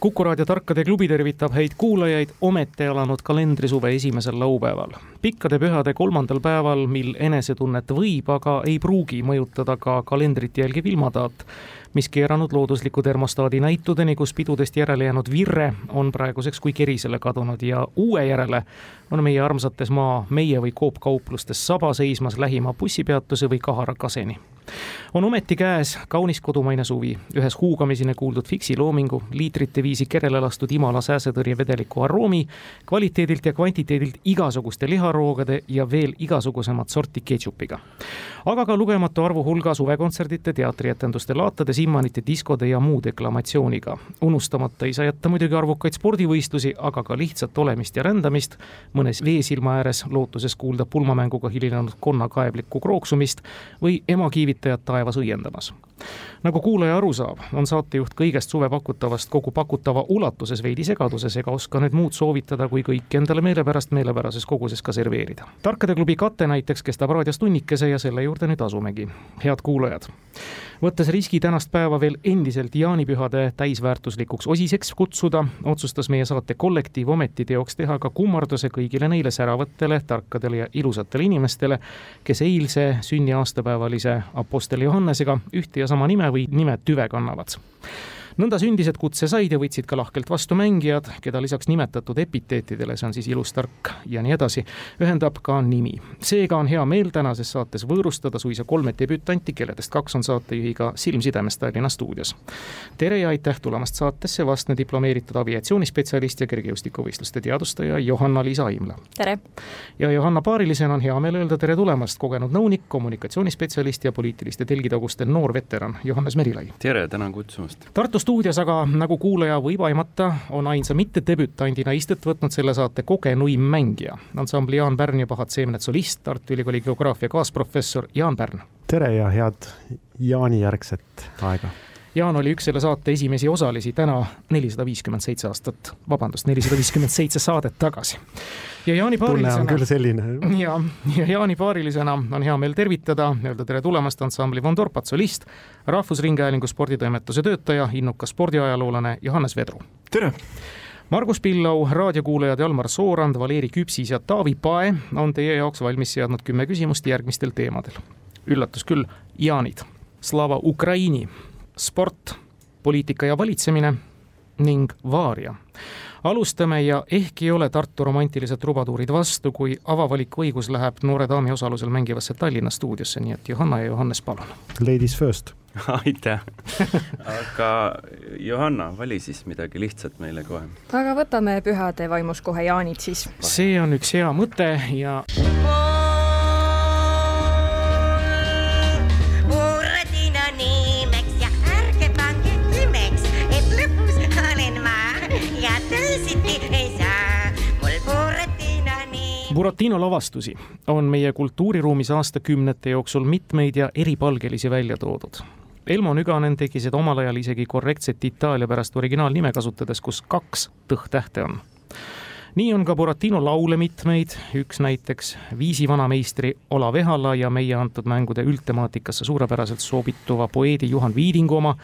Kuku raadio Tarkade klubi tervitab häid kuulajaid ometi alanud kalendrisuve esimesel laupäeval. pikkade pühade kolmandal päeval, mil enesetunnet võib, aga ei pruugi mõjutada ka kalendrit jälgiv ilmataat mis keeranud loodusliku termostaadi näitudeni, kus pidudest järele jäänud virre on praeguseks kui kerisele kadunud ja uue järele on meie armsates maa, meie või Coop kauplustes saba seismas lähima bussipeatuse või kahara kaseni. On ometi käes kaunis kodumaine suvi, ühes huugamiseni kuuldud fiksi loomingu, liitrite viisi kerele lastud Imala sääsetõrjevedeliku aroomi, kvaliteedilt ja kvantiteedilt igasuguste liharoogade ja veel igasugusemat sorti ketšupiga. aga ka lugematu arvu hulga suvekontserdite, teatrietenduste, laatade, simmanite, diskode ja muu deklamatsiooniga. unustamata ei saa jätta muidugi arvukaid spordivõistlusi, aga ka lihtsat olemist ja rändamist, mõnes veesilma ääres lootuses kuulda pulmamänguga hilinenud konna kaeblikku krooksumist või ema kiivitajat taevas õiendamas nagu kuulaja aru saab, on saatejuht kõigest suve pakutavast kogu pakutava ulatuses veidi segaduses ega oska nüüd muud soovitada, kui kõike endale meelepärast meelepärases koguses ka serveerida. tarkade klubi kate näiteks kestab raadios tunnikese ja selle juurde nüüd asumegi. head kuulajad, võttes riski tänast päeva veel endiselt jaanipühade täisväärtuslikuks osiseks kutsuda, otsustas meie saate kollektiiv ometi teoks teha ka kummarduse kõigile neile säravatele, tarkadele ja ilusatele inimestele, kes eilse sünniaastapäevalise Apostel Johannesega ühte ja sama nime või nime tüve kannavad nõnda sündis, et kutse said ja võtsid ka lahkelt vastu mängijad, keda lisaks nimetatud epiteetidele, see on siis ilus, tark ja nii edasi, ühendab ka nimi. seega on hea meel tänases saates võõrustada suisa kolme debütanti, kelledest kaks on saatejuhiga silmsidemes Tallinna stuudios. tere ja aitäh tulemast saatesse, vastne diplomeeritud aviatsioonispetsialist ja kergejõustikuvõistluste teadustaja Johanna-Liisa Aimla. tere! ja Johanna paarilisena on hea meel öelda tere tulemast, kogenud nõunik, kommunikatsioonispetsialist ja poliitiliste telgitaguste noor veteran Johannes Merilai. tere, tänan kutsumast! Tartus stuudios aga, nagu kuulaja võib aimata, on ainsa mittedebütandina istet võtnud selle saate kogenuim mängija. ansambli Jaan Pärn ja Pahad seemned solist, Tartu Ülikooli geograafia kaasprofessor Jaan Pärn. tere ja head jaanijärgset aega Jaan oli üks selle saate esimesi osalisi täna nelisada viiskümmend seitse aastat, vabandust, nelisada viiskümmend seitse saadet tagasi. ja Jaani paarilisena. tunne on küll selline. ja, ja Jaani paarilisena on hea meel tervitada, öelda tere tulemast ansambli Von Dorpat solist, Rahvusringhäälingu sporditoimetuse töötaja, innukas spordiajaloolane Johannes Vedru. tere! Margus Pillau, raadiokuulajad Jalmar Soorand, Valeri Küpsis ja Taavi Pae on teie jaoks valmis seadnud kümme küsimust järgmistel teemadel. üllatus küll, Jaanid. Slava Ukraini sport, poliitika ja valitsemine ning Vaaria. alustame ja ehkki ei ole Tartu romantilised trubatuurid vastu, kui avavaliku õigus läheb noore daami osalusel mängivasse Tallinna stuudiosse, nii et Johanna ja Johannes, palun. Ladies first aitäh aga Johanna, vali siis midagi lihtsat meile kohe. aga võtame pühade vaimus kohe jaanid siis. see on üks hea mõte ja Buratino lavastusi on meie kultuuriruumis aastakümnete jooksul mitmeid ja eripalgelisi välja toodud. Elmo Nüganen tegi seda omal ajal isegi korrektset Itaalia pärast originaalnime kasutades, kus kaks tõhtähte on. nii on ka Buratino laule mitmeid, üks näiteks Viisi vanameistri Olav Ehala ja meie antud mängude üldtemaatikasse suurepäraselt sobituva poeedi Juhan Viidingu oma,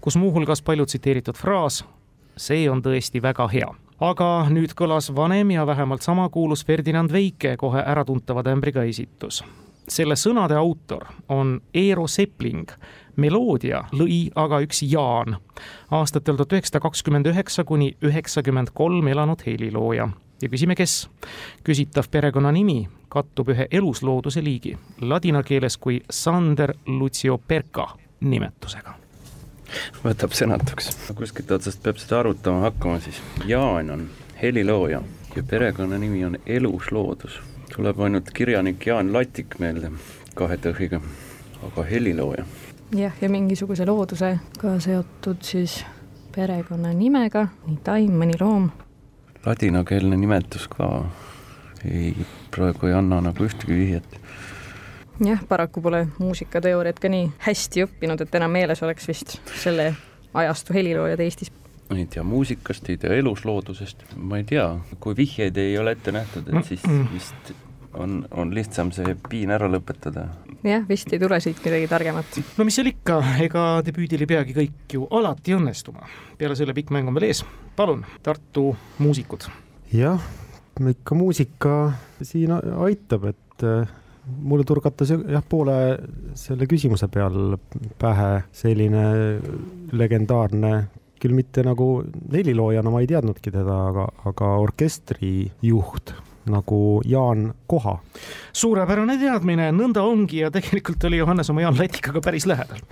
kus muuhulgas palju tsiteeritud fraas see on tõesti väga hea aga nüüd kõlas vanem ja vähemalt sama kuulus Ferdinand Veike kohe äratuntava tämbriga esitus. selle sõnade autor on Eero Sepling, meloodia lõi aga üks Jaan, aastatel tuhat üheksasada kakskümmend üheksa kuni üheksakümmend kolm elanud helilooja ja küsime, kes. küsitav perekonnanimi kattub ühe eluslooduse liigi, ladina keeles kui Sander Lucio Perca nimetusega võtab sõnatuks. kuskilt otsast peab seda arutama hakkama siis. Jaan on helilooja ja perekonnanimi on Elusloodus. tuleb ainult kirjanik Jaan Latik meelde kahe tõhiga, aga helilooja. jah, ja mingisuguse loodusega seotud siis perekonnanimega, nii taim, mõni loom. ladinakeelne nimetus ka ei, praegu ei anna nagu ühtegi vihjet. Jah, paraku pole muusikateooriat ka nii hästi õppinud, et enam meeles oleks vist selle ajastu heliloojad Eestis ei tea muusikast, ei tea elusloodusest, ma ei tea, kui vihjeid ei ole ette nähtud, et siis vist on, on lihtsam see piin ära lõpetada. jah, vist ei tule siit midagi targemat. no mis seal ikka, ega debüüdil ei peagi kõik ju alati õnnestuma. peale selle pikk mäng on veel ees. palun, Tartu muusikud. jah, ikka muusika siin aitab, et mulle turgatas jah, poole selle küsimuse peal pähe selline legendaarne küll mitte nagu heliloojana ma ei teadnudki teda, aga, aga orkestrijuht nagu Jaan Koha. suurepärane teadmine, nõnda ongi ja tegelikult oli Johannes oma Jaan Latikaga päris lähedal.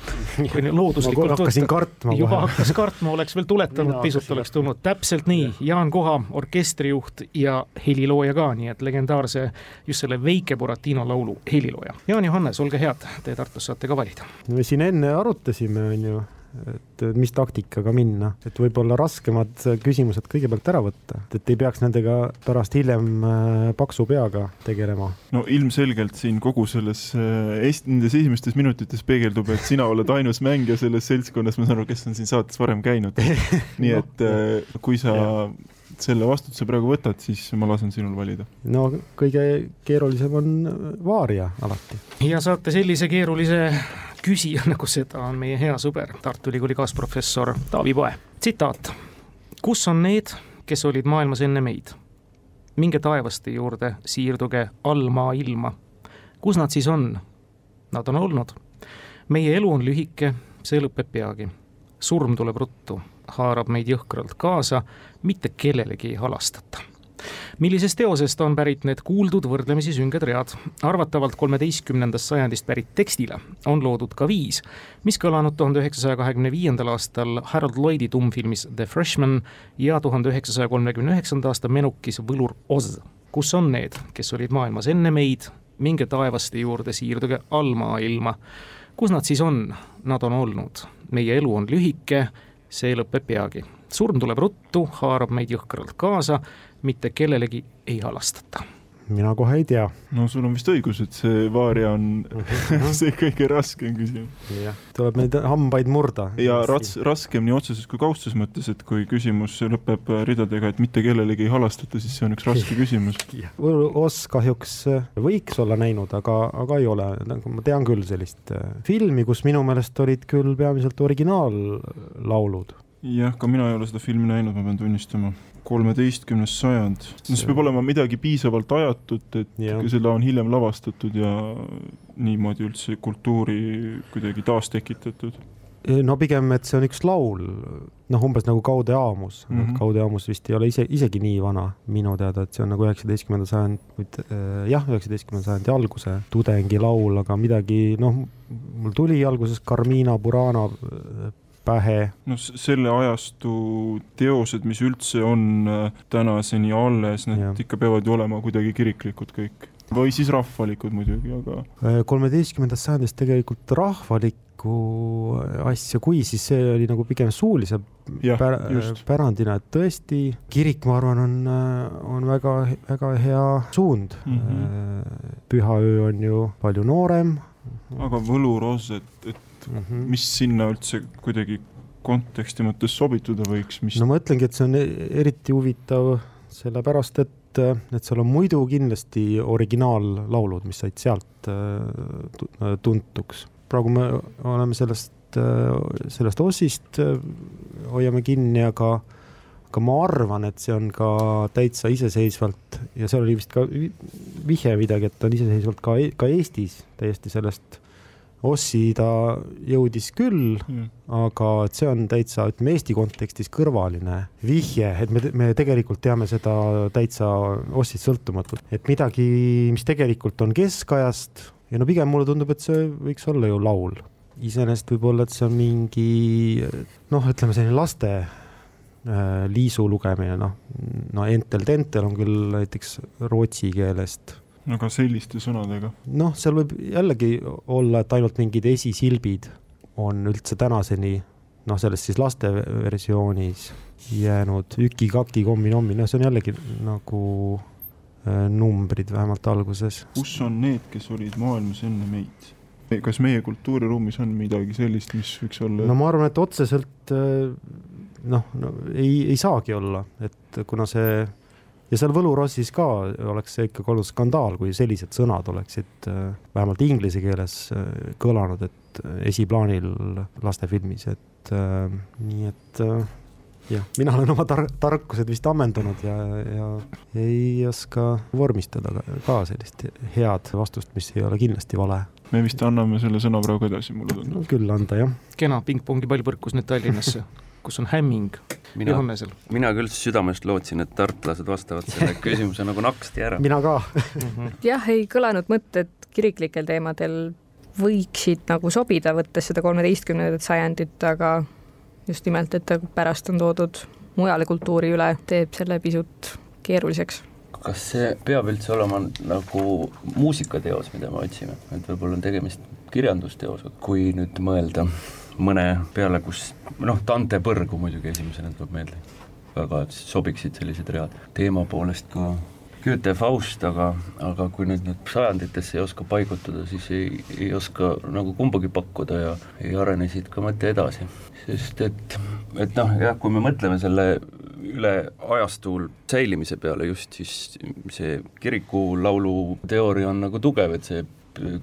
kui looduslikult hakkasin kartma. juba hakkas kartma, oleks veel tuletanud, pisut oleks tulnud, täpselt nii, Jaan Koha, orkestrijuht ja helilooja ka, nii et legendaarse just selle Veike Buratino laulu helilooja. Jaan Johannes, olge head, te Tartus saate ka valida. me siin enne arutasime, on ju et mis taktikaga minna, et võib-olla raskemad küsimused kõigepealt ära võtta, et ei peaks nendega pärast hiljem äh, paksu peaga tegelema. no ilmselgelt siin kogu selles äh, est-, nendes esimestes minutites peegeldub, et sina oled ainus mängija selles seltskonnas, ma saan aru, kes on siin saates varem käinud. nii et äh, kui sa selle vastutuse praegu võtad, siis ma lasen sinul valida. no kõige keerulisem on vaaria alati. ja saate sellise keerulise küsija, nagu seda on meie hea sõber, Tartu Ülikooli kaasprofessor Taavi Poe. tsitaat. kus on need, kes olid maailmas enne meid? minge taevaste juurde, siirduge allmaa ilma. kus nad siis on? Nad on olnud. meie elu on lühike, see lõpeb peagi. surm tuleb ruttu, haarab meid jõhkralt kaasa, mitte kellelegi ei halastata millisest teosest on pärit need kuuldud võrdlemisi sünged read? arvatavalt kolmeteistkümnendast sajandist pärit tekstile on loodud ka viis, mis kõlanud tuhande üheksasaja kahekümne viiendal aastal Harold Lloydi tummfilmis The Freshman ja tuhande üheksasaja kolmekümne üheksanda aasta menukis Võlur Oz. kus on need, kes olid maailmas enne meid, minge taevaste juurde, siirduge allmaailma. kus nad siis on? Nad on olnud. meie elu on lühike, see lõpeb peagi surm tuleb ruttu, haarab meid jõhkralt kaasa, mitte kellelegi ei halastata mina kohe ei tea. no sul on vist õigus, et see vaaria on see kõige raskem küsimus. jah, tuleb neid hambaid murda. ja rats-, raskem nii otseses kui kaudses mõttes, et kui küsimus lõpeb ridadega, et mitte kellelegi ei halastata, siis see on üks raske küsimus. Oss kahjuks võiks olla näinud, aga, aga ei ole, nagu ma tean küll sellist äh, filmi, kus minu meelest olid küll peamiselt originaallaulud jah, ka mina ei ole seda filmi näinud, ma pean tunnistama. Kolmeteistkümnes sajand, no see peab olema midagi piisavalt ajatut, et ja. seda on hiljem lavastatud ja niimoodi üldse kultuuri kuidagi taastekitatud no pigem, et see on üks laul, noh, umbes nagu Kaude Aamus mm, -hmm. Kaude Aamus vist ei ole ise, isegi nii vana minu teada, et see on nagu üheksateistkümnenda sajandi, äh, jah, üheksateistkümnenda sajandi alguse tudengilaul, aga midagi, noh, mul tuli alguses Carmina Burana äh, pähe. no selle ajastu teosed, mis üldse on äh, tänaseni alles, need ikka peavad ju olema kuidagi kiriklikud kõik. või siis rahvalikud muidugi, aga. Äh, kolmeteistkümnendast sajandist tegelikult rahvalikku asja, kui, siis see oli nagu pigem suulise ja, pär, pärandina, et tõesti, kirik, ma arvan, on, äh, on väga, väga hea suund mm. -hmm. pühaöö on ju palju noorem. aga võluroos, et, et mm, -hmm. mis sinna üldse kuidagi konteksti mõttes sobituda võiks, mis no ma ütlengi, et see on e-, eriti huvitav sellepärast, et, et seal on muidu kindlasti originaallaulud, mis said sealt äh, tuntuks. praegu me oleme sellest, äh, sellest ossist, äh, hoiame kinni, aga aga ma arvan, et see on ka täitsa iseseisvalt ja seal oli vist ka vihje midagi, et on iseseisvalt ka, e-, ka Eestis täiesti sellest Ossi ta jõudis küll mm., aga et see on täitsa, ütleme Eesti kontekstis kõrvaline vihje, et me, me tegelikult teame seda täitsa Ossist sõltumatult, et midagi, mis tegelikult on keskajast ja no pigem mulle tundub, et see võiks olla ju laul. iseenesest võib-olla, et see on mingi noh, ütleme selline laste äh, liisu lugemine, noh, no entel tentel on küll näiteks rootsi keelest aga selliste sõnadega? noh, seal võib jällegi olla, et ainult mingid esisilbid on üldse tänaseni noh, selles siis laste versioonis jäänud üki-kaki kommi-nommi, noh, see on jällegi nagu äh, numbrid vähemalt alguses. kus on need, kes olid maailmas enne meid? kas meie kultuuriruumis on midagi sellist, mis võiks olla? no ma arvan, et otseselt äh, noh no, ei, ei saagi olla, et kuna see ja seal Võlurossis ka oleks see ikkagi olnud skandaal, kui sellised sõnad oleksid äh, vähemalt inglise keeles äh, kõlanud, et äh, esiplaanil lastefilmis, et nii et jah, mina olen oma tar tarkused vist ammendanud ja, ja ei oska vormistada ka, sellist head vastust, mis ei ole kindlasti vale. me vist anname selle sõna praegu edasi, mulle tundub no,. küll anda, jah. kena pingpongipall põrkus nüüd Tallinnasse kus on hämming mina, Johannesel. mina küll südamest lootsin, et tartlased vastavad selle küsimuse nagu naksti ära. mina ka. Jah, ei kõlanud mõtted kiriklikel teemadel võiksid nagu sobida, võttes seda kolmeteistkümnendat sajandit, aga just nimelt, et ta pärast on toodud mujale kultuuri üle, teeb selle pisut keeruliseks. Kas see peab üldse olema nagu muusikateos, mida me otsime, et võib-olla on tegemist kirjandusteosega, kui nüüd mõelda mõne peale, kus noh, Dante Põrgu muidugi esimesena tuleb meelde, väga sobiksid sellised read, teema poolest ka Goethe Faust, aga, aga kui nüüd nüüd sajanditesse ei oska paigutada, siis ei, ei oska nagu kumbagi pakkuda ja ei arene siit ka mõte edasi. sest et, et noh, jah, kui me mõtleme selle üle ajastul säilimise peale just, siis see kirikulaulu teooria on nagu tugev, et see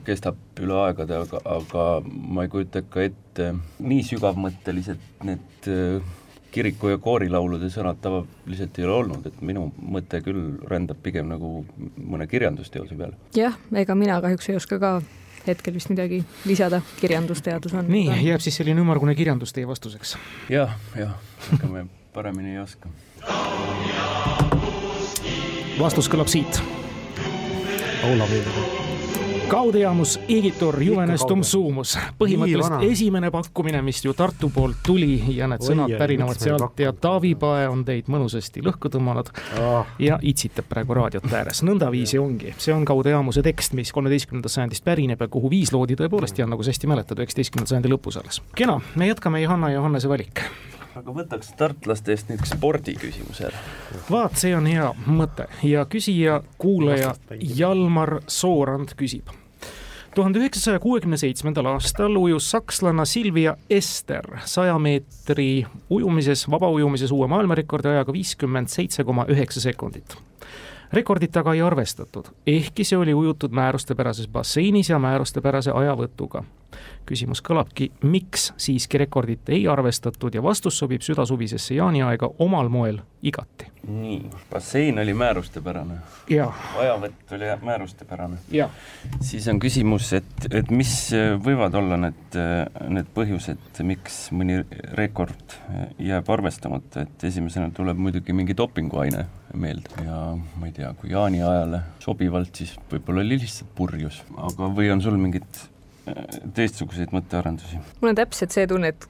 kestab üle aegade, aga, aga ma ei kujuta ka ette, nii sügavmõttelised need äh, kiriku- ja koorilaulude sõnad tavaliselt ei ole olnud, et minu mõte küll rändab pigem nagu mõne kirjandusteose peale. jah, ega mina kahjuks ei oska ka hetkel vist midagi lisada, kirjandusteadus on. nii, jääb siis selline ümmargune kirjandus teie vastuseks ja,? jah, jah, ega me paremini ei oska. vastus kõlab siit. laulame juba Gaudiamus igitur juvenestum suumus, põhimõtteliselt esimene pakkumine, mis ju Tartu poolt tuli ja need Oi, sõnad pärinevad sealt. Ja Taavi Pae on teid mõnusasti lõhku tõmmanud oh. ja itsitab praegu raadiot ääres, nõndaviisi ongi, see on Gaudiamuse tekst, mis kolmeteistkümnendast sajandist pärineb ja kuhu viis loodi tõepoolest, Jan, nagu sa hästi mäletad, üheksateistkümnenda sajandi lõpus alles. kena, me jätkame Johanna ja Johannese valik aga võtaks tartlaste eest nüüd spordiküsimuse ära. vaat, see on hea mõte. Ja küsija, kuulaja Jalmar Soorand küsib. Tuhande üheksasaja kuuekümne seitsmendal aastal ujus sakslanna Silvia Ester saja meetri ujumises, vabaujumises uue maailmarekordi ajaga viiskümmend seitse koma üheksa sekundit. Rekordit aga ei arvestatud, ehkki see oli ujutud määrustepärases basseinis ja määrustepärase ajavõtuga küsimus kõlabki, miks siiski rekordit ei arvestatud ja vastus sobib südasuvisesse jaaniaega omal moel igati. nii, bassein oli määrustepärane. ajavõtt oli määrustepärane. siis on küsimus, et, et mis võivad olla need, need põhjused, miks mõni rekord jääb arvestamata, et esimesena tuleb muidugi mingi dopinguaine meelde ja ma ei tea, kui jaaniajale sobivalt, siis võib-olla oli lihtsalt purjus, aga või on sul mingid teistsuguseid mõttearendusi. mul on täpselt see tunne, et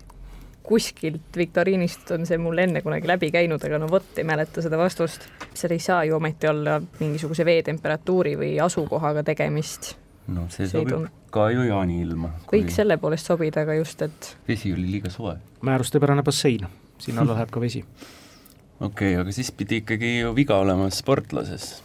kuskilt viktoriinist on see mul enne kunagi läbi käinud, aga no vot, ei mäleta seda vastust. seal ei saa ju ometi olla mingisuguse veetemperatuuri või asukohaga tegemist. no see, see sobib ka ju jaaniilma kui.... võiks selle poolest sobida, aga just, et vesi oli liiga soe. määrustepärane bassein, sinna alla läheb ka vesi. okei okay,, aga siis pidi ikkagi ju viga olema sportlases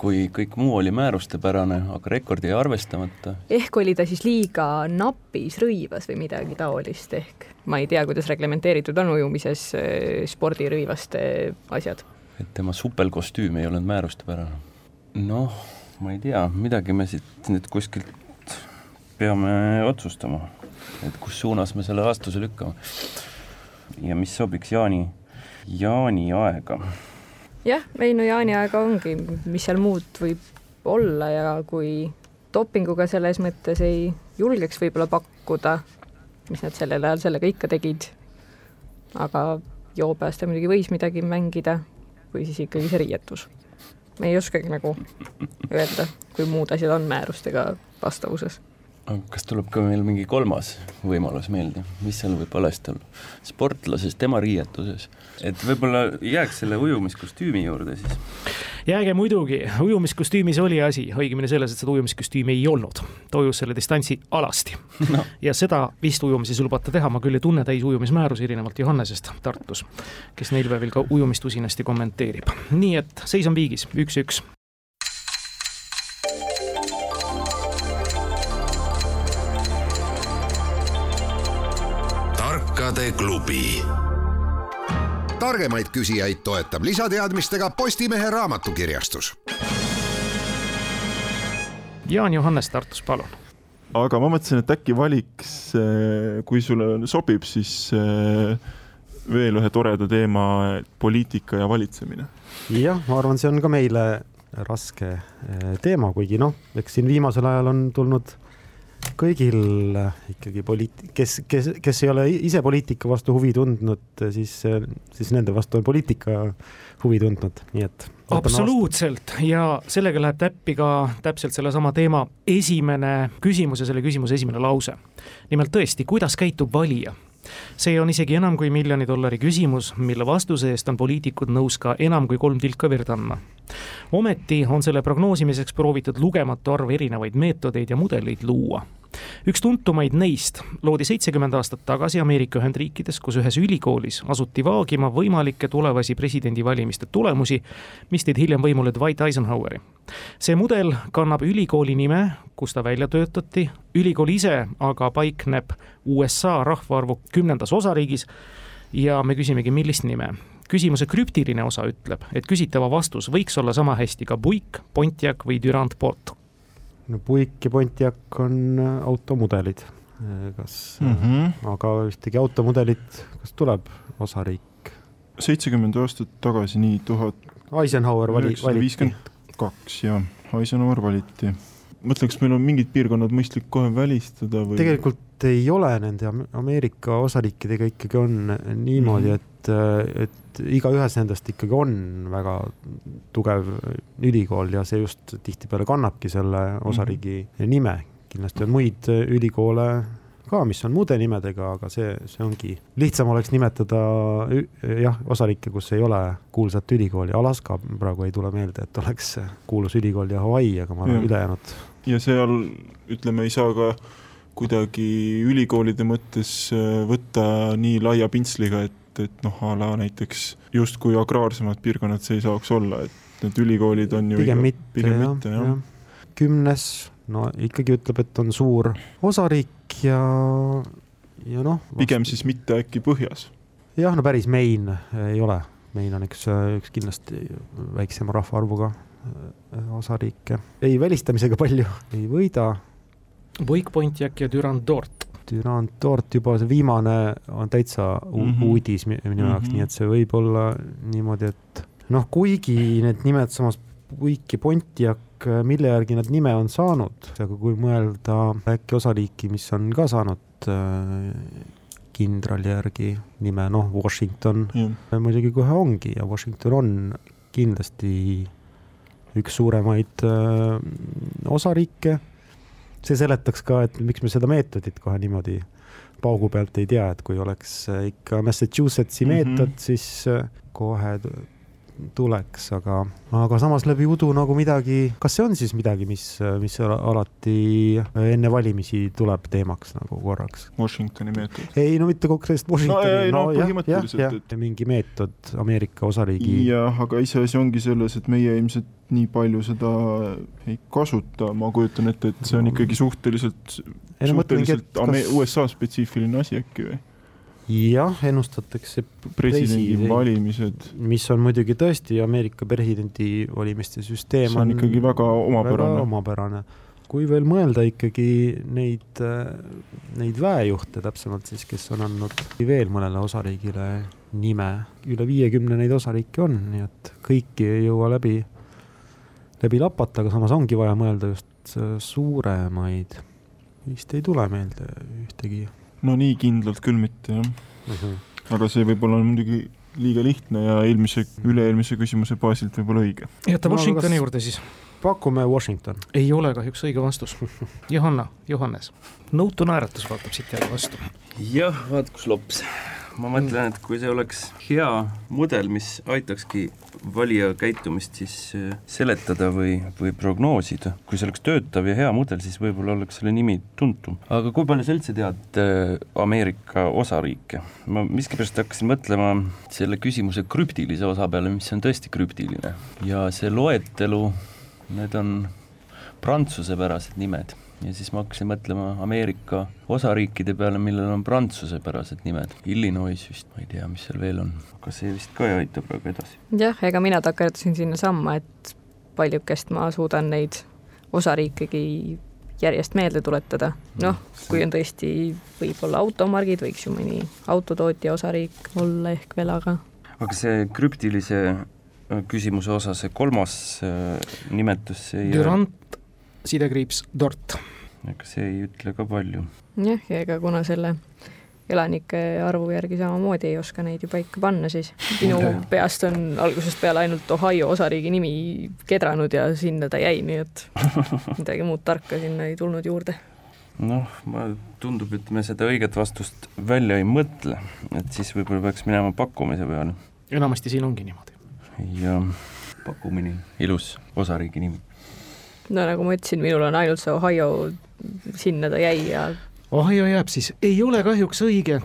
kui kõik muu oli määrustepärane, aga rekord jäi arvestamata. ehk oli ta siis liiga napis rõivas või midagi taolist, ehk ma ei tea, kuidas reglementeeritud on ujumises eh, spordirõivaste asjad. et tema supelkostüüm ei olnud määrustepärane. noh, ma ei tea, midagi me siit nüüd kuskilt peame otsustama, et kus suunas me selle vastuse lükkame. ja mis sobiks Jaani, Jaani aega jah, Veinu Jaani aega ongi, mis seal muud võib olla ja kui dopinguga selles mõttes ei julgeks võib-olla pakkuda, mis nad sellel ajal sellega ikka tegid, aga joobes ta muidugi võis midagi mängida, või siis ikkagi see riietus. me ei oskagi nagu öelda, kui muud asjad on määrustega vastavuses kas tuleb ka veel mingi kolmas võimalus meelde, mis seal võib valesti olla? sportlases, tema riietuses, et võib-olla jääks selle ujumiskostüümi juurde siis? jääge muidugi, ujumiskostüümis oli asi, õigemini selles, et seda ujumiskostüümi ei olnud. ta ujus selle distantsi alasti no.. ja seda vist ujumises ei lubata teha, ma küll ei tunne täis ujumismäärusi, erinevalt Johannesest Tartus, kes neil päevil ka ujumist usinasti kommenteerib. nii et seis on viigis, üks-üks. tarkade klubi targemaid küsijaid toetab lisateadmistega Postimehe raamatukirjastus. Jaan Johannes Tartus, palun. aga ma mõtlesin, et äkki valiks, eh, kui sulle sobib, siis eh, veel ühe toreda teema, poliitika ja valitsemine. jah, ma arvan, see on ka meile raske eh, teema, kuigi noh, eks siin viimasel ajal on tulnud kõigil ikkagi poliit-, kes, kes, kes ei ole ise poliitika vastu huvi tundnud, siis, siis nende vastu on poliitika huvi tundnud, nii et. absoluutselt ja sellega läheb täppi ka täpselt sellesama teema esimene küsimus ja selle küsimuse esimene lause. nimelt tõesti, kuidas käitub valija see on isegi enam kui miljoni dollari küsimus, mille vastuse eest on poliitikud nõus ka enam kui kolm tilka verd andma. ometi on selle prognoosimiseks proovitud lugematu arv erinevaid meetodeid ja mudeleid luua üks tuntumaid neist loodi seitsekümmend aastat tagasi Ameerika Ühendriikides, kus ühes ülikoolis asuti vaagima võimalikke tulevasi presidendivalimiste tulemusi, mis tõid hiljem võimule Dwight Eisenhoweri. see mudel kannab ülikooli nime, kus ta välja töötati, ülikool ise aga paikneb USA rahvaarvu kümnendas osariigis ja me küsimegi, millist nime? Küsimuse krüptiline osa ütleb, et küsitava vastus võiks olla sama hästi ka Buick, Pontiac või Durand Port no Buick ja Pontiac on äh, automudelid, äh, kas mm, -hmm. aga ühtegi automudelit, kas tuleb osariik? seitsekümmend aastat tagasi, nii tuhat. Eisenhower vali, valiti. viiskümmend kaks jah, Eisenhower valiti. mõtlen, kas meil on mingid piirkonnad mõistlik kohe välistada või? tegelikult ei ole nende Ameerika osariikidega ikkagi on niimoodi mm, -hmm. et, et et igaühes nendest ikkagi on väga tugev ülikool ja see just tihtipeale kannabki selle osariigi mm -hmm. nime. kindlasti on muid ülikoole ka, mis on muude nimedega, aga see, see ongi, lihtsam oleks nimetada jah, osariike, kus ei ole kuulsat ülikooli, Alaska praegu ei tule meelde, et oleks kuulus ülikool ja Hawaii, aga ma arvan, ülejäänud. ja seal ütleme, ei saa ka kuidagi ülikoolide mõttes võtta nii laia pintsliga, et et, et noh, a la näiteks justkui agraarsemad piirkonnad see ei saaks olla, et need ülikoolid on ju pigem iga, mitte, pigem jah, mitte jah ja.. kümnes, no ikkagi ütleb, et on suur osariik ja, ja noh vast.... pigem siis mitte äkki põhjas? jah, no päris Main ei ole, Main on üks, üks kindlasti väiksema rahvaarvuga äh, osariike. ei välistamisega palju ei võida. Wake Pointi äkki ja Durandort Durand Tort juba see viimane on täitsa mm -hmm. uudis minu jaoks mm, -hmm. nii et see võib olla niimoodi, et noh, kuigi need nimed samas Puik ja Pontiac, mille järgi nad nime on saanud, aga kui mõelda äkki osariiki, mis on ka saanud äh, kindrali järgi nime, noh, Washington mm. muidugi kohe ongi ja Washington on kindlasti üks suuremaid äh, osariike see seletaks ka, et miks me seda meetodit kohe niimoodi paugu pealt ei tea, et kui oleks äh, ikka Massachusettsi mm -hmm. meetod, siis äh, kohe tuleks, aga, aga samas läbi udu nagu midagi, kas see on siis midagi, mis, mis alati enne valimisi tuleb teemaks nagu korraks? Washingtoni meetod? ei, no mitte konkreetselt Washingtoni. no, no, no põhimõtteliselt. jah, et mingi meetod Ameerika osariigi. jah, aga iseasi ongi selles, et meie ilmselt nii palju seda ei kasuta, ma kujutan ette, et see on ikkagi suhteliselt, suhteliselt kas... USA spetsiifiline asi äkki või? Jah, ennustatakse presidendivalimised. mis on muidugi tõesti Ameerika presidendivalimiste süsteem. see on ikkagi väga omapärane. omapärane. kui veel mõelda ikkagi neid, neid väejuhte täpsemalt siis, kes on andnud veel mõnele osariigile nime, üle viiekümne neid osariike on, nii et kõiki ei jõua läbi, läbi lapata, aga samas ongi vaja mõelda just suuremaid. vist ei tule meelde ühtegi no nii kindlalt küll mitte jah. Mhm. -huh. aga see võib-olla on muidugi liiga lihtne ja eelmise, üle-eelmise küsimuse baasilt võib-olla õige. jäta Washingtoni no, juurde siis. pakume Washington. ei ole kahjuks õige vastus. Johanna, Johannes, nõutu naeratus vaatab siit jälle vastu. jah, vaat kus lops. Ma mõtlen, et kui see oleks hea mudel, mis aitakski valija käitumist siis äh, seletada või, või prognoosida, kui see oleks töötav ja hea mudel, siis võib-olla oleks selle nimi tuntum. aga kui palju sa üldse tead äh, Ameerika osariike? ma miskipärast hakkasin mõtlema selle küsimuse krüptilise osa peale, mis on tõesti krüptiline ja see loetelu, need on prantsusepärased nimed ja siis ma hakkasin mõtlema Ameerika osariikide peale, millel on prantsusepärased nimed. Illinois vist, ma ei tea, mis seal veel on, aga see vist ka ei aita praegu edasi. jah, ega mina takerdusin sinnasamma, et paljukest ma suudan neid osariikegi järjest meelde tuletada. noh, kui on tõesti võib-olla automargid, võiks ju mõni autotootja osariik olla ehk veel, aga aga see krüptilise äh, küsimuse osa, see kolmas äh, nimetus, see ei Durant, sidekriips, Dort. ega see ei ütle ka palju. jah, ja ega kuna selle elanike arvu järgi samamoodi ei oska neid ju paika panna, siis minu peast on algusest peale ainult Ohio osariigi nimi kedranud ja sinna ta jäi, nii et midagi muud tarka sinna ei tulnud juurde. noh, ma, tundub, et me seda õiget vastust välja ei mõtle, et siis võib-olla peaks minema pakkumise peale. enamasti siin ongi niimoodi. ja pakkumine, ilus osariigi nimi. No nagu ma ütlesin, minul on ainult see Ohio, sinna ta jäi ja Ohio jääb siis, ei ole kahjuks õige,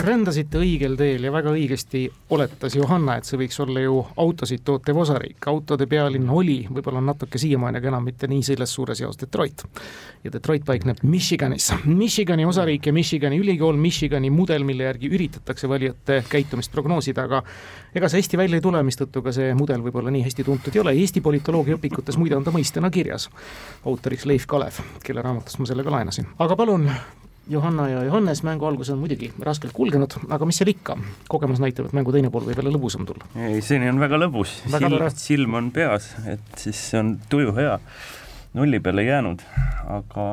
rändasite õigel teel ja väga õigesti oletas Johanna, et see võiks olla ju autosid tootev osariik. autode pealinn oli, võib-olla natuke siiamaani, aga enam mitte nii selles suures jaos Detroit. ja Detroit paikneb Michiganis. Michigani osariik ja Michigani ülikool, Michigani mudel, mille järgi üritatakse valijate käitumist prognoosida, aga ega see hästi välja ei tule, mistõttu ka see mudel võib-olla nii hästi tuntud ei ole. Eesti politoloogia õpikutes muide on ta mõistena kirjas. autoriks Leif Kalev, kelle raamatust ma selle ka laenasin. aga palun Johanna ja Johannes mängu algus on muidugi raskelt kulgenud, aga mis seal ikka, kogemus näitab, et mängu teine pool võib jälle lõbusam tulla. ei, seni on väga lõbus, silm, silm on peas, et siis see on tuju hea. nulli peale jäänud, aga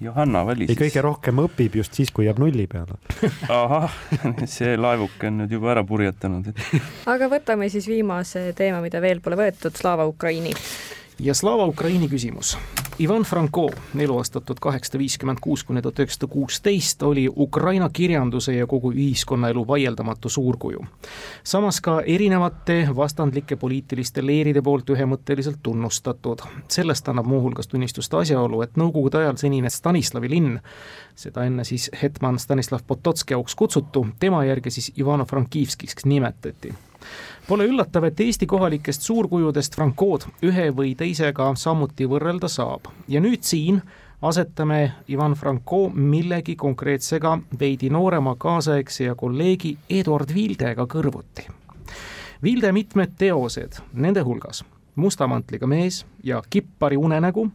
Johanna valis. ei, kõige rohkem õpib just siis, kui jääb nulli peale. ahah, see laevuke on nüüd juba ära purjetanud et.... aga võtame siis viimase teema, mida veel pole võetud, Slava Ukraini ja Slava Ukraini küsimus. Ivan Franko, eluaastat tuhat kaheksasada viiskümmend kuus kuni tuhat üheksasada kuusteist, oli Ukraina kirjanduse ja kogu ühiskonnaelu vaieldamatu suurkuju. samas ka erinevate vastandlike poliitiliste leeride poolt ühemõtteliselt tunnustatud. sellest annab muuhulgas tunnistust asjaolu, et nõukogude ajal senine Stanislavi linn, seda enne siis hetman Stanislav Pototski auks kutsutu, tema järgi siis Ivano-Frankivskiks nimetati Pole üllatav, et Eesti kohalikest suurkujudest Francood ühe või teisega samuti võrrelda saab ja nüüd siin asetame Ivan Franco millegi konkreetsega veidi noorema kaasaegse ja kolleegi Eduard Vildega kõrvuti. Vilde mitmed teosed, nende hulgas Musta mantliga mees ja Kippari unenägu,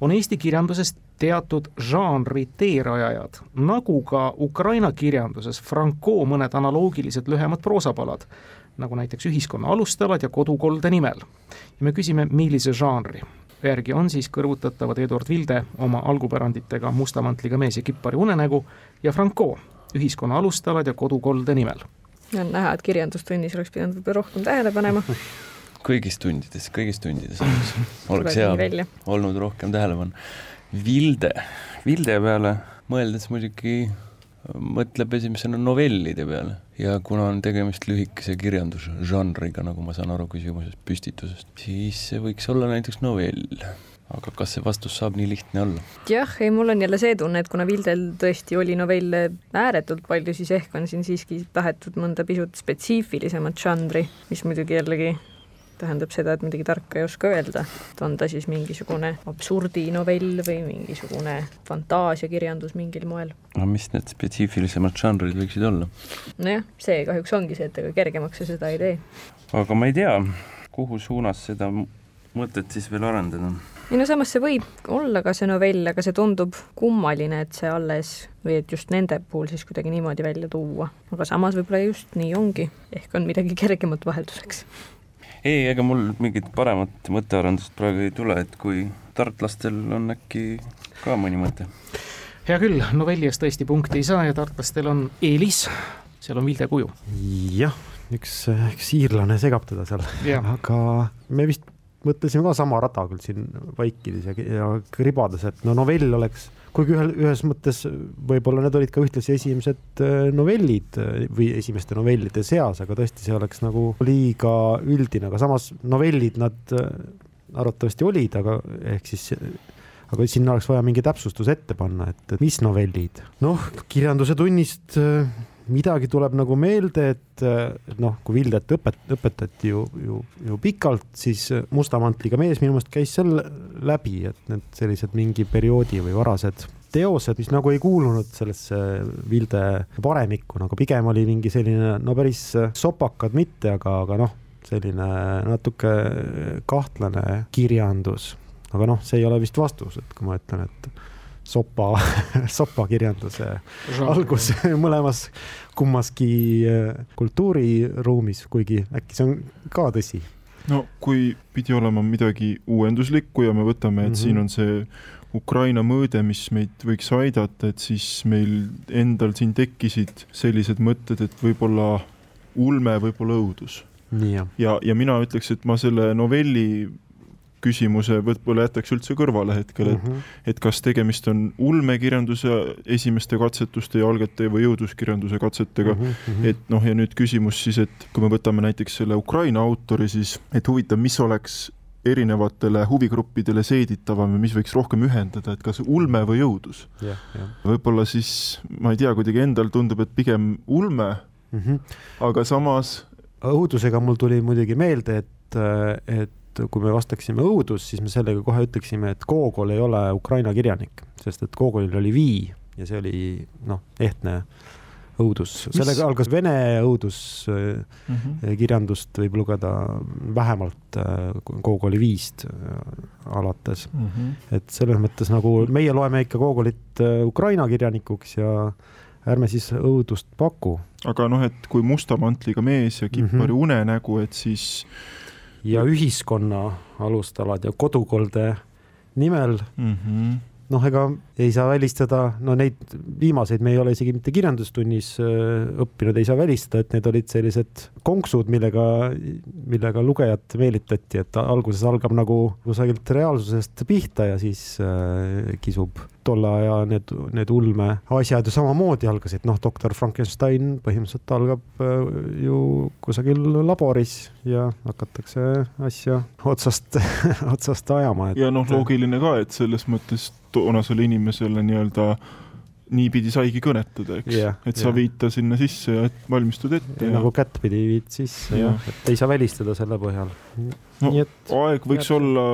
on Eesti kirjanduses teatud žanri teerajajad, nagu ka Ukraina kirjanduses Franco mõned analoogilised lühemad proosapalad nagu näiteks ühiskonna alustalad ja kodukolde nimel. ja me küsime, millise žanri järgi on siis kõrvutatavad Eduard Vilde oma algupäranditega Musta mantliga mees ja Kippari unenägu ja Franco ühiskonna alustalad ja kodukolde nimel. on näha, et kirjandustunnis oleks pidanud võib-olla rohkem tähele panema kõigis tundides, kõigis tundides oleks, oleks hea olnud rohkem tähele panna. Vilde, Vilde peale mõeldes muidugi mõtleb esimesena novellide peale ja kuna on tegemist lühikese kirjandusžanriga, nagu ma saan aru küsimusest püstitusest, siis see võiks olla näiteks novell. aga kas see vastus saab nii lihtne olla? jah, ei, mul on jälle see tunne, et kuna Vildel tõesti oli novelle ääretult palju, siis ehk on siin siiski tahetud mõnda pisut spetsiifilisemat žanri, mis muidugi jällegi tähendab seda, et midagi tarka ei oska öelda, on ta siis mingisugune absurdinovell või mingisugune fantaasiakirjandus mingil moel. aga mis need spetsiifilisemad žanrid võiksid olla? nojah, see kahjuks ongi see, et ega kergemaks sa seda ei tee. aga ma ei tea, kuhu suunas seda mõtet siis veel arendada? ei no samas see võib olla ka see novell, aga see tundub kummaline, et see alles või et just nende puhul siis kuidagi niimoodi välja tuua. aga samas võib-olla just nii ongi, ehk on midagi kergemat vahelduseks ei, ega mul mingit paremat mõttearendust praegu ei tule, et kui tartlastel on äkki ka mõni mõte. hea küll, novelli eest tõesti punkti ei saa ja tartlastel on eelis, seal on Vilde kuju. jah, üks, üks iirlane segab teda seal, aga me vist mõtlesime ka sama rada küll siin vaikides ja, ja kribades, et no novell oleks, kuigi ühel, ühes mõttes võib-olla need olid ka ühtlasi esimesed äh, novellid äh, või esimeste novellide seas, aga tõesti, see oleks nagu liiga üldine, aga samas novellid nad äh, arvatavasti olid, aga ehk siis aga sinna oleks vaja mingi täpsustus ette panna, et, mis novellid. noh, kirjanduse tunnist midagi tuleb nagu meelde, et noh, kui Vildet õpet-, õpetati ju, ju, ju pikalt, siis Musta mantliga mees minu meelest käis seal läbi, et need sellised mingi perioodi või varased teosed, mis nagu ei kuulunud sellesse Vilde varemikku, nagu pigem oli mingi selline, no päris sopakad mitte, aga, aga noh, selline natuke kahtlane kirjandus. aga noh, see ei ole vist vastus, et kui ma ütlen, et sopa sopakirjanduse algus mõlemas, kummaski äh, kultuuriruumis, kuigi äkki see on ka tõsi. no kui pidi olema midagi uuenduslikku ja me võtame, et mm -hmm. siin on see Ukraina mõõde, mis meid võiks aidata, et siis meil endal siin tekkisid sellised mõtted, et võib-olla ulme, võib-olla õudus. ja, ja mina ütleks, et ma selle novelli küsimuse võib-olla jätaks üldse kõrvale hetkel, et mm, -hmm. et kas tegemist on ulmekirjanduse esimeste katsetuste ja algataja või jõuduskirjanduse katsetega mm. -hmm. et noh, ja nüüd küsimus siis, et kui me võtame näiteks selle Ukraina autori, siis et huvitav, mis oleks erinevatele huvigruppidele seeditavam ja mis võiks rohkem ühendada, et kas ulme või jõudus yeah,. Yeah. võib-olla siis, ma ei tea, kuidagi endal tundub, et pigem ulme mm, -hmm. aga samas. õudusega mul tuli muidugi meelde, et, et et kui me vastaksime õudus, siis me sellega kohe ütleksime, et Gogol ei ole Ukraina kirjanik, sest et Gogolil oli Vii ja see oli noh, ehtne õudus, sellega algas vene õuduskirjandust mm -hmm. võib lugeda vähemalt Gogoli viist alates mm. -hmm. et selles mõttes nagu meie loeme ikka Gogolit Ukraina kirjanikuks ja ärme siis õudust paku. aga noh, et kui musta mantliga mees ja kippari mm -hmm. unenägu, et siis ja ühiskonna alustalad ja kodukolde nimel mm. -hmm. noh, ega ei saa välistada, no neid viimaseid me ei ole isegi mitte kirjandustunnis äh, õppinud, ei saa välistada, et need olid sellised konksud, millega, millega lugejat meelitati, et alguses algab nagu kusagilt reaalsusest pihta ja siis äh, kisub tolle aja need, need ulmeasjad ju samamoodi algasid, noh, doktor Frankenstein põhimõtteliselt algab äh, ju kusagil laboris ja hakatakse asja otsast otsast ajama. ja noh, loogiline ka, et selles mõttes toonasele inimesele nii-öelda niipidi saigi kõnetada, eks yeah,, et sa yeah. viid ta sinna sisse ja valmistud ette. Ja... nagu kättpidi viid sisse jah ja., et ei saa välistada selle põhjal. no et, aeg võiks jah. olla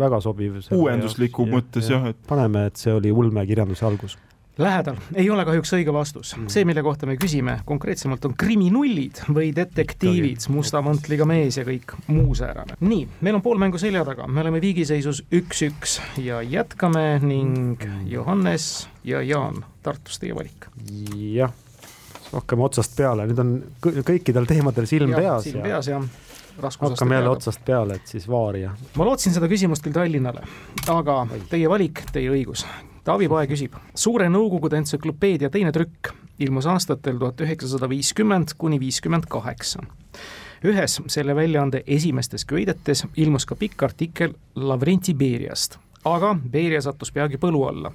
väga sobiv. uuendusliku mõttes jah, et. paneme, et see oli ulmekirjanduse algus. Lähedal, ei ole kahjuks õige vastus. Mm. see, mille kohta me küsime konkreetsemalt, on kriminullid või detektiivid, musta mantliga mees ja kõik muu säärane. nii, meil on pool mängu selja taga, me oleme viigiseisus üks-üks ja jätkame ning mm. Johannes ja Jaan, Tartus teie valik. jah, hakkame otsast peale, nüüd on kõikidel teemadel silm ja, peas. silm peas, jah hakkame jälle otsast peale, et siis vaaria. ma lootsin seda küsimust küll Tallinnale, aga teie valik, teie õigus. Taavi Pae küsib, Suure Nõukogude entsüklopeedia teine trükk ilmus aastatel tuhat üheksasada viiskümmend kuni viiskümmend kaheksa. ühes selle väljaande esimestes köidetes ilmus ka pikk artikkel Lavrenti Beriast, aga Beria sattus peagi põlu alla.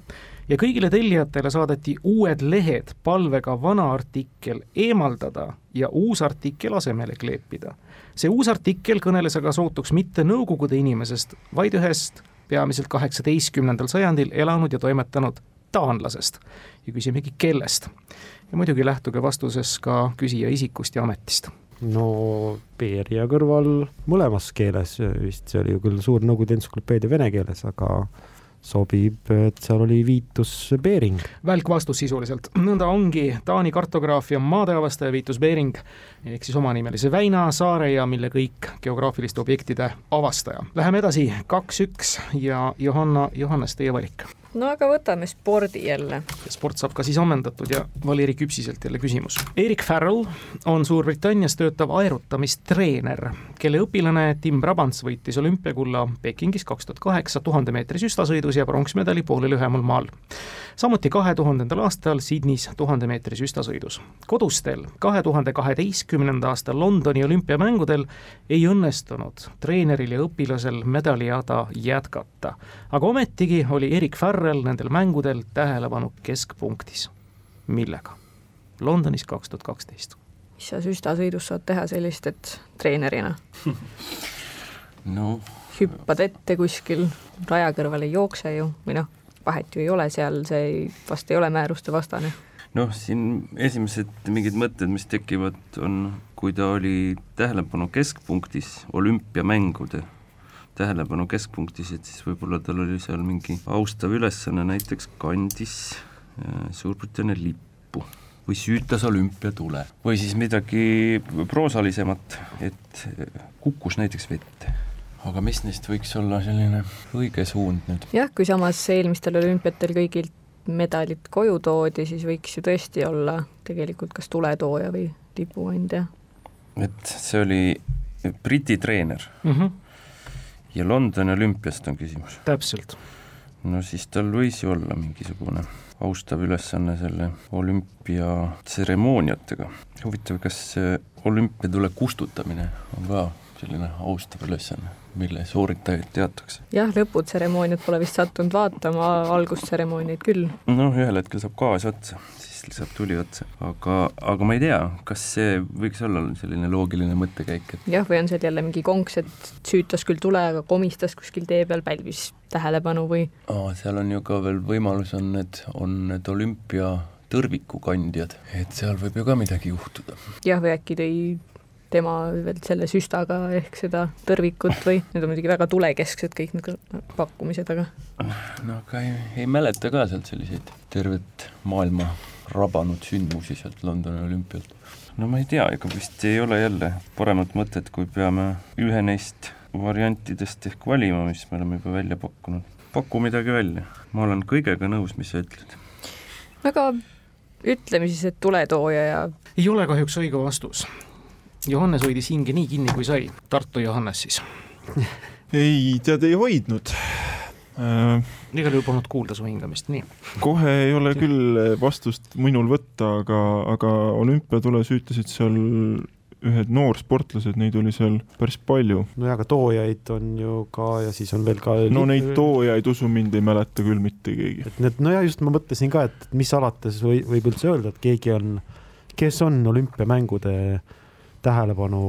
Ja kõigile tellijatele saadeti uued lehed palvega vana artikkel eemaldada ja uus artikkel asemele kleepida. See uus artikkel kõneles aga sootuks mitte Nõukogude inimesest, vaid ühest peamiselt kaheksateistkümnendal sajandil elanud ja toimetanud taanlasest. ja küsimegi, kellest. ja muidugi lähtuge vastuses ka küsija isikust ja ametist no Beria kõrval mõlemas keeles vist, see oli ju küll suur Nõukogude entsüklopeedia vene keeles, aga sobib, et seal oli viitus Bering. välk vastus sisuliselt, nõnda ongi Taani kartograafia maadeavastaja Viitus Bering ehk siis omanimelise Väina saare ja mille kõik geograafiliste objektide avastaja. Läheme edasi, kaks-üks ja Johanna, Johannes, teie valik no aga võtame spordi jälle. sport saab ka siis ammendatud ja Valeri Küpsiselt jälle küsimus. Erik Farrell on Suurbritannias töötav aerutamistreener, kelle õpilane Tim Brabants võitis olümpiakulla Pekingis kaks tuhat kaheksa tuhande meetri süstasõidus ja pronksmedali poole lühemal maal. samuti kahe tuhandendal aastal Sydneys tuhande meetri süstasõidus. kodustel kahe tuhande kaheteistkümnenda aasta Londoni olümpiamängudel ei õnnestunud treeneril ja õpilasel medalijada jätkata, aga ometigi oli Erik Farrell Farrell nendel mängudel tähelepanu keskpunktis. millega? Londonis kaks tuhat kaksteist. mis sa süstasõidus saad teha sellist, et treenerina no hüppad ette kuskil, raja kõrval ei jookse ju, või noh, vahet ju ei ole seal, see ei, vast ei ole määruste vastane. noh, siin esimesed mingid mõtted, mis tekivad, on, kui ta oli tähelepanu keskpunktis olümpiamängude tähelepanu keskpunktis, et siis võib-olla tal oli seal mingi austav ülesanne, näiteks kandis äh, Suurbritannia lippu või süütas olümpiatule või siis midagi proosalisemat, et äh, kukkus näiteks vette. aga mis neist võiks olla selline õige suund nüüd? jah, kui samas eelmistel olümpiatel kõigilt medalid koju toodi, siis võiks ju tõesti olla tegelikult kas tuletooja või lipuandja. et see oli Briti treener mm. -hmm ja Londoni olümpiast on küsimus? täpselt. no siis tal võis ju olla mingisugune austav ülesanne selle olümpiatseremooniatega. huvitav, kas olümpiatule kustutamine on ka selline austav ülesanne, mille sooritajaid teatakse? jah, lõputseremooniat pole vist sattunud vaatama, algustseremooniaid küll. noh, ühel hetkel saab gaas otsa siis saab tuli otsa, aga, aga ma ei tea, kas see võiks olla selline loogiline mõttekäik, et jah, või on seal jälle mingi konks, et süütas küll tule, aga komistas kuskil tee peal, pälvis tähelepanu või aa, seal on ju ka veel võimalus on need, on need olümpia tõrvikukandjad, et seal võib ju ka midagi juhtuda. jah, või äkki tõi tema veel selle süstaga ehk seda tõrvikut või need on muidugi väga tulekesksed kõik need pakkumised, aga no aga ei, ei mäleta ka sealt selliseid tervet maailma rabanud sündmusi sealt Londoni olümpialt. no ma ei tea, ega vist ei ole jälle paremat mõtet, kui peame ühe neist variantidest ehk valima, mis me oleme juba välja pakkunud. paku midagi välja, ma olen kõigega nõus, mis sa ütled. aga ütleme siis, et tuletooja ja ei ole kahjuks õige vastus. Johannes hoidis hinge nii kinni, kui sai. Tartu Johannes siis ei, tead, ei hoidnud igal juhul polnud kuulda su hingamist, nii. kohe ei ole küll vastust minul võtta, aga, aga olümpiatules ütlesid seal ühed noorsportlased, neid oli seal päris palju. nojah, aga toojaid on ju ka ja siis on veel ka no neid toojaid, usu mind, ei mäleta küll mitte keegi. et need, nojah, just ma mõtlesin ka, et mis alates või, võib üldse öelda, et keegi on, kes on olümpiamängude tähelepanu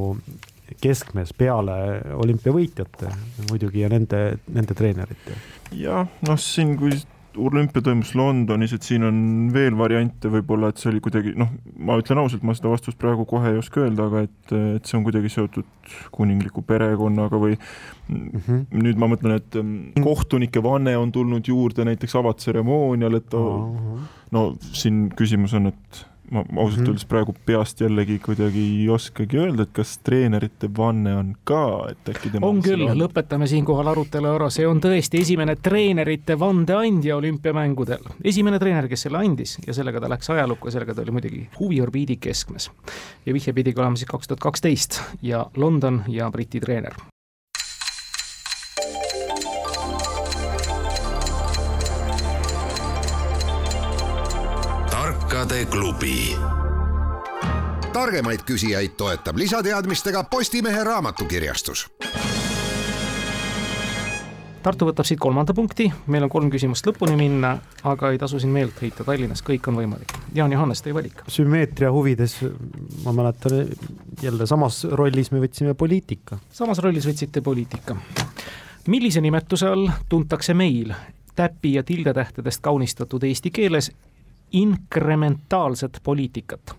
keskmes peale olümpiavõitjate muidugi ja nende, nende treenerite jah, noh, siin, kui olümpia toimus Londonis, et siin on veel variante võib-olla, et see oli kuidagi noh, ma ütlen ausalt, ma seda vastust praegu kohe ei oska öelda, aga et, et see on kuidagi seotud kuningliku perekonnaga või mm -hmm. nüüd ma mõtlen, et mm, kohtunike vanne on tulnud juurde näiteks avatseremoonial, et oh, no siin küsimus on, et ma ausalt mm -hmm. öeldes praegu peast jällegi kuidagi ei oskagi öelda, et kas treenerite vanne on ka, et äkki tema on küll, lõpetame siinkohal arutelu ära, see on tõesti esimene treenerite vandeandja olümpiamängudel. esimene treener, kes selle andis ja sellega ta läks ajalukku ja sellega ta oli muidugi huviorbiidi keskmes. ja vihje pidigi olema siis kaks tuhat kaksteist ja London ja Briti treener. Tarkade klubi. targemaid küsijaid toetab lisateadmistega Postimehe raamatukirjastus. Tartu võtab siit kolmanda punkti, meil on kolm küsimust lõpuni minna, aga ei tasu siin meelt heita, Tallinnas kõik on võimalik. Jaan Johannes, teie valik. sümmeetria huvides, ma mäletan jälle samas rollis me võtsime poliitika. samas rollis võtsite poliitika. millise nimetuse all tuntakse meil täpi ja tildetähtedest kaunistatud eesti keeles inkrementaalset poliitikat.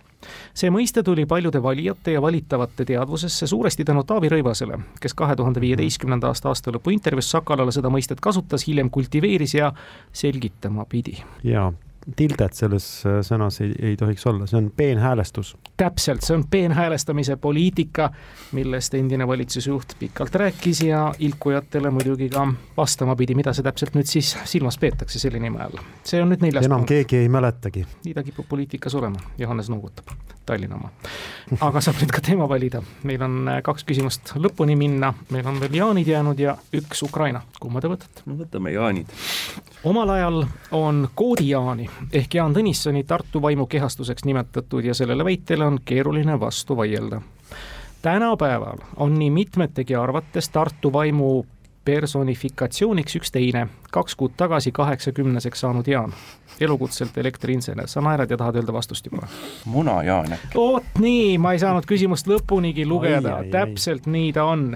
see mõiste tuli paljude valijate ja valitavate teadvusesse suuresti tänu Taavi Rõivasele, kes kahe tuhande viieteistkümnenda aasta aastalõpu intervjuus Sakalale seda mõistet kasutas, hiljem kultiveeris ja selgitama pidi. jaa, tildet selles äh, sõnas ei, ei tohiks olla, see on peenhäälestus. täpselt, see on peenhäälestamise poliitika, millest endine valitsusjuht pikalt rääkis ja ilkujatele muidugi ka vastama pidi, mida see täpselt nüüd siis silmas peetakse selle nime all. see on nüüd neljas enam punkt. keegi ei mäletagi. nii ta kipub poliitikas olema, Johannes noogutab, Tallinna oma. aga saab nüüd ka teema valida, meil on äh, kaks küsimust lõpuni minna, meil on veel jaanid jäänud ja üks Ukraina, kumma te võtate? no võtame jaanid. omal ajal on koodijaani ehk Jaan Tõnissoni Tartu vaimu kehastuseks nimetatud ja sellele väitele on keeruline vastu vaielda. tänapäeval on nii mitmetegi arvates Tartu vaimu personifikatsiooniks üks teine, kaks kuud tagasi kaheksakümneseks saanud Jaan, elukutselt elektriinsener, sa naerad ja tahad öelda vastust juba? munajaan äkki. vot nii, ma ei saanud küsimust lõpunigi lugeda, täpselt nii ta on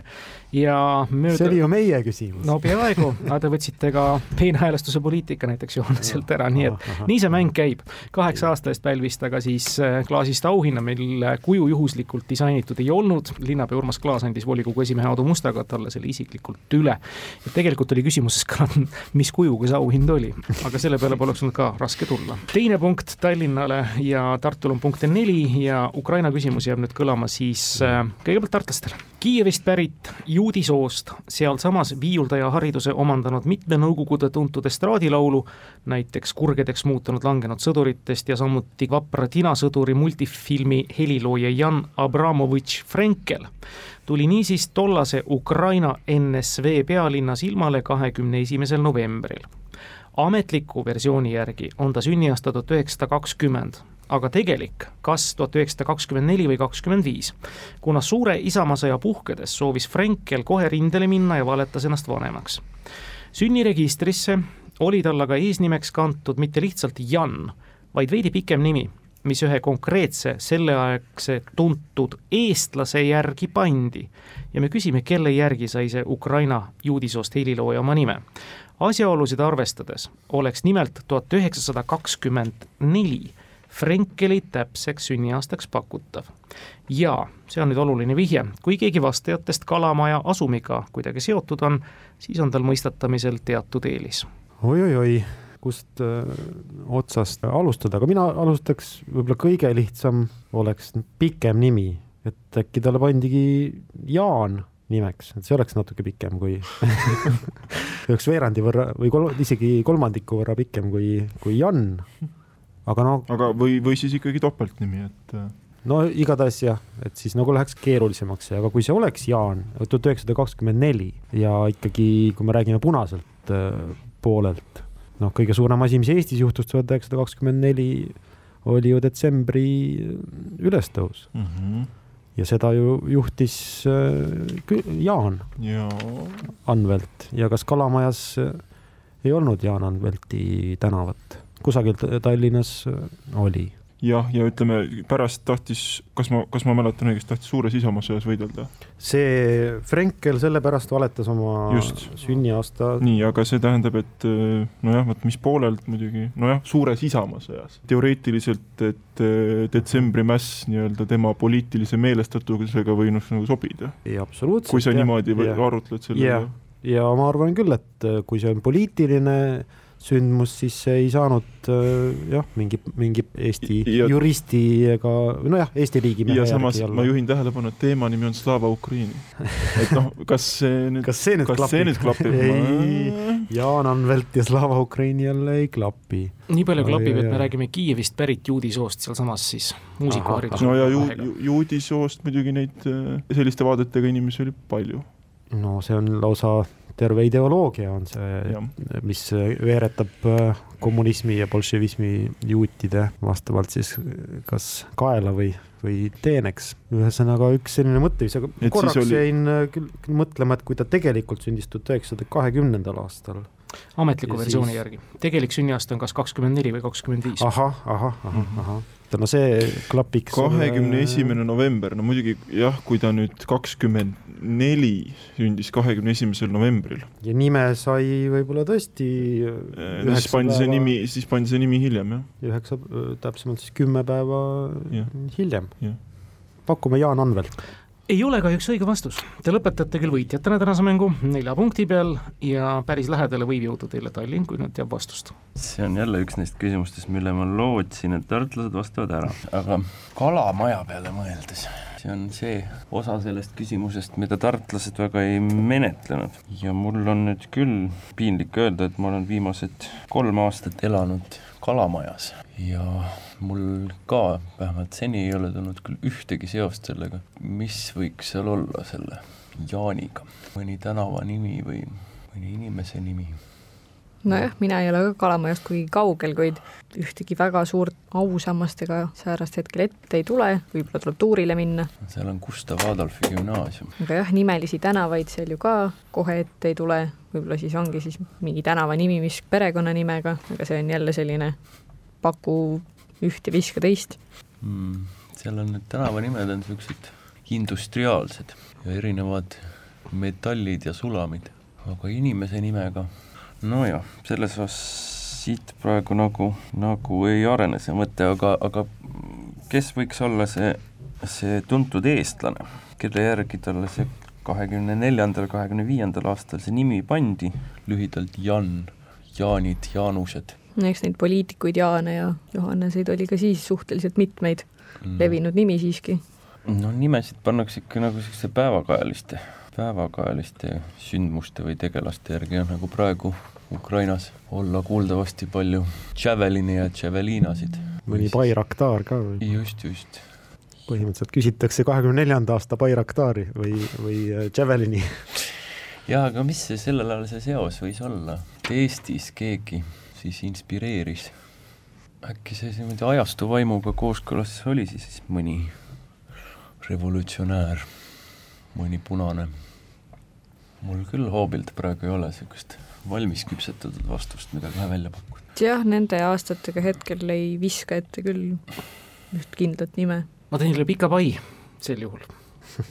ja mööda. see oli ju meie küsimus. no peaaegu, aga te võtsite ka peenhäälestuse poliitika näiteks Johanneselt ära, nii et nii see mäng käib. kaheksa aasta eest pälvis ta ka siis äh, klaasist auhinna, mil kuju juhuslikult disainitud ei olnud. linnapea Urmas Klaas andis volikogu esimehe Aadu Mustaga talle selle isiklikult üle. et tegelikult oli küsimuses ka, mis kujuga see auhind oli, aga selle peale poleks olnud ka raske tulla. teine punkt Tallinnale ja Tartul on punkte neli ja Ukraina küsimus jääb nüüd kõlama siis äh, kõigepealt tartlastele. Kiievist pärit juudisoost, sealsamas viiuldaja hariduse omandanud mitme Nõukogude tuntud estraadilaulu, näiteks kurgedeks muutunud langenud sõduritest ja samuti vapra tinasõduri multifilmi helilooja Jan Abramovitš Frenkel, tuli niisiis tollase Ukraina NSV pealinnas ilmale kahekümne esimesel novembril. ametliku versiooni järgi on ta sünniaasta tuhat üheksasada kakskümmend aga tegelik kas tuhat üheksasada kakskümmend neli või kakskümmend viis. kuna suure Isamaasõja puhkedes soovis Frenkel kohe rindele minna ja valetas ennast vanemaks. sünniregistrisse oli tal aga eesnimeks kantud mitte lihtsalt Jan, vaid veidi pikem nimi, mis ühe konkreetse selleaegse tuntud eestlase järgi pandi. ja me küsime, kelle järgi sai see Ukraina juudisoost helilooja oma nime. asjaolusid arvestades oleks nimelt tuhat üheksasada kakskümmend neli Frenkeli täpseks sünniaastaks pakutav. ja see on nüüd oluline vihje, kui keegi vastajatest Kalamaja asumiga kuidagi seotud on, siis on tal mõistatamisel teatud eelis. Oi,. oi-oi-oi, kust äh, otsast alustada, aga mina alustaks, võib-olla kõige lihtsam oleks pikem nimi, et äkki talle pandigi Jaan nimeks, et see oleks natuke pikem kui oleks veerandi võrra või kol, isegi kolmandiku võrra pikem kui, kui Jan aga no. aga või, või siis ikkagi topeltnimi, et. Äh, no igatahes jah, et siis nagu läheks keerulisemaks, aga kui see oleks Jaan tuhat üheksasada kakskümmend neli ja ikkagi, kui me räägime punaselt äh, poolelt, noh, kõige suurem asi, mis Eestis juhtus tuhat üheksasada kakskümmend neli, oli ju detsembri ülestõus mm. -hmm ja seda ju juhtis äh, Jaan ja. Anvelt ja kas Kalamajas ei olnud Jaan Anvelti tänavat? Kusagil Tallinnas äh, oli. jah, ja ütleme pärast tahtis, kas ma, kas ma mäletan õigesti, tahtis suures Isamaa sõjas võidelda? see Frenkel sellepärast valetas oma Just. sünniaasta. nii, aga see tähendab, et äh, nojah, vot mis poolelt muidugi, nojah, suures Isamaa sõjas. teoreetiliselt, et äh, detsembri mäss nii-öelda tema poliitilise meelestatusega võinuks nagu sobida. absoluutselt. kui sa ja, niimoodi ja, arutled selle üle. ja ma arvan küll, et kui see on poliitiline sündmus, siis ei saanud äh, jah, mingi, mingi Eesti ja, juristi ega nojah, Eesti riigimehe ja samas ma juhin tähelepanu, et teema nimi on Slava Ukraini. et noh, kas see nüüd kas see nüüd kas klapib? see nüüd klapib? ei, Jaan Anvelt ja Slava Ukraini jälle ei klapi. nii palju klapib, et me räägime Kiievist pärit juudi soost sealsamas siis muusikahariduse. no ja ju, ju, juudi soost muidugi neid äh, selliste vaadetega inimesi oli palju. no see on lausa terve ideoloogia on see, mis veeretab äh, kommunismi ja bolševismi juutide vastavalt siis kas kaela või, või teeneks. ühesõnaga üks selline mõtteviis, aga et korraks oli... jäin äh, küll, mõtlema, et kui ta tegelikult sündis tuhat üheksasada kahekümnendal aastal. ametliku ja versiooni siis... järgi, tegelik sünniaasta on kas kakskümmend neli või kakskümmend viis. ahah, ahah, ahah, ahah no see klapiks. kahekümne esimene november, no muidugi jah, kui ta nüüd kakskümmend neli sündis kahekümne esimesel novembril. ja nime sai võib-olla tõesti. Äh, siis pandi see nimi, siis pandi see nimi hiljem jah. üheksa, täpsemalt siis kümme päeva ja. hiljem. pakume Jaan Anvelt ei ole kahjuks õige vastus. Te lõpetate küll võitjatena tänase mängu nelja punkti peal ja päris lähedale võib jõuda teile Tallinn, kui nüüd teab vastust. see on jälle üks neist küsimustest, mille ma lootsin, et tartlased vastavad ära, aga kalamaja peale mõeldes, see on see osa sellest küsimusest, mida tartlased väga ei menetlenud. ja mul on nüüd küll piinlik öelda, et ma olen viimased kolm aastat elanud kalamajas ja mul ka vähemalt seni ei ole tulnud küll ühtegi seost sellega, mis võiks seal olla selle Jaaniga. mõni tänavanimi või mõni inimese nimi. Nojah, mina ei ole ka Kalamajast kuigi kaugel, kuid ühtegi väga suurt ausammast ega säärast hetkel ette ei tule, võib-olla tuleb tuurile minna. seal on Gustav Adolfi gümnaasium. aga jah, nimelisi tänavaid seal ju ka kohe ette ei tule, võib-olla siis ongi siis mingi tänavanimi, mis perekonnanimega, aga see on jälle selline paku üht ja viska teist mm,. seal on need tänavanimed on niisugused industriaalsed ja erinevad metallid ja sulamid, aga inimese nimega, nojah, selles osas siit praegu nagu, nagu ei arene see mõte, aga, aga kes võiks olla see, see tuntud eestlane, kelle järgi talle see kahekümne neljandal, kahekümne viiendal aastal see nimi pandi, lühidalt Jan, Jaanid, Jaanused eks neid poliitikuid Jaane ja Johanneseid oli ka siis suhteliselt mitmeid mm., levinud nimi siiski. no nimesid pannakse ikka nagu niisuguste päevakajaliste, päevakajaliste sündmuste või tegelaste järgi nagu praegu Ukrainas olla kuuldavasti palju Javeline ja Javelinasid. mõni Bayraktar ka või? just, just. põhimõtteliselt küsitakse kahekümne neljanda aasta Bayraktari või, või äh, Javelini jaa, aga mis see sellel ajal see seos võis olla? Eestis keegi siis inspireeris. äkki see niimoodi ajastu vaimuga kooskõlas oli siis mõni revolutsionäär, mõni punane. mul küll hoobilt praegu ei ole niisugust valmis küpsetatud vastust, mida kohe välja pakkuda. jah, nende aastatega hetkel ei viska ette küll üht kindlat nime. ma teen teile pika pai sel juhul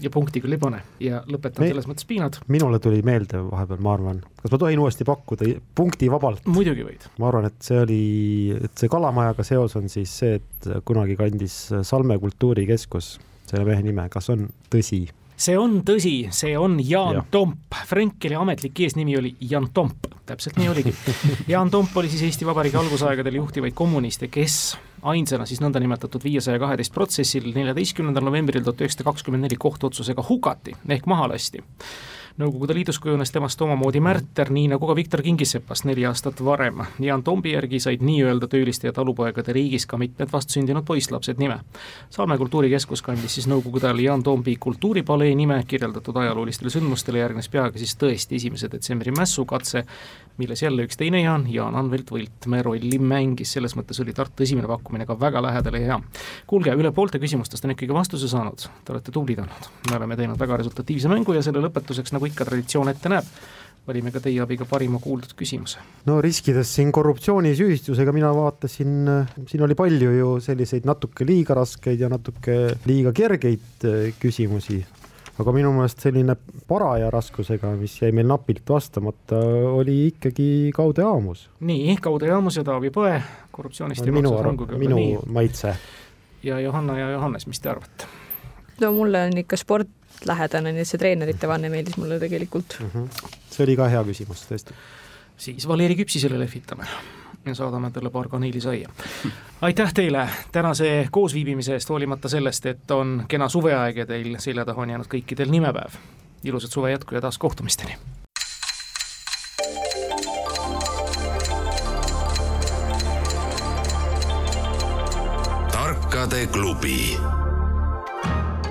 ja punkti küll ei pane ja lõpetan Me, selles mõttes piinad. minule tuli meelde vahepeal, ma arvan, kas ma tohin uuesti pakkuda punkti vabalt? muidugi võid. ma arvan, et see oli, et see Kalamajaga seos on siis see, et kunagi kandis Salme Kultuurikeskus selle mehe nime, kas on tõsi? See on tõsi, see on Jaan ja. Tomp, Frenkeli ametlik eesnimi oli Jan Tomp, täpselt nii oligi. Jaan Tomp oli siis Eesti Vabariigi algusaegadel juhtivaid kommuniste, kes ainsana siis nõndanimetatud viiesaja kaheteist protsessil neljateistkümnendal novembril tuhat üheksasada kakskümmend neli kohtuotsusega hukati ehk maha lasti Nõukogude Liidus kujunes temast omamoodi märter, nii nagu ka Viktor Kingisepast neli aastat varem. Jaan Tombi järgi said nii-öelda tööliste ja talupoegade riigis ka mitmed vastsündinud poisslapsed nime. Salme kultuurikeskus kandis siis Nõukogude ajal Jaan Tombi kultuuripalee nime, kirjeldatud ajaloolistele sündmustele järgnes peagi siis tõesti esimese detsembri mässukatse, milles jälle üks teine Jaan, Jaan Anvelt Võltmäe rolli mängis, selles mõttes oli Tartu esimene pakkumine ka väga lähedal ja hea. kuulge, üle poolte küsimustest on ikkagi vastuse saanud, te olete tublid olnud, me oleme teinud väga resultatiivse mängu ja selle lõpetuseks, nagu ikka traditsioon ette näeb, valime ka teie abiga parima kuuldud küsimuse. no riskides siin korruptsioonisüüdistusega mina vaatasin, siin oli palju ju selliseid natuke liiga raskeid ja natuke liiga kergeid äh, küsimusi, aga minu meelest selline paraja raskusega, mis jäi meil napilt vastamata, oli ikkagi Kaude Aamus. nii, Kaude Aamus ja Taavi Põe, korruptsioonist ei maksa rangugi olla minu maitse. ja Johanna ja Johannes, mis te arvate? no mulle on ikka sport lähedane, nii et see treenerite vanne meeldis mulle tegelikult mm. -hmm. see oli ka hea küsimus, tõesti. siis Valeri Küpsisele lehvitame ja saadame talle paar kaniilisaia. aitäh teile tänase koosviibimise eest, hoolimata sellest, et on kena suveaeg ja teil selja taha on jäänud kõikidel nimepäev. ilusat suve jätku ja taas kohtumisteni! tarkade klubi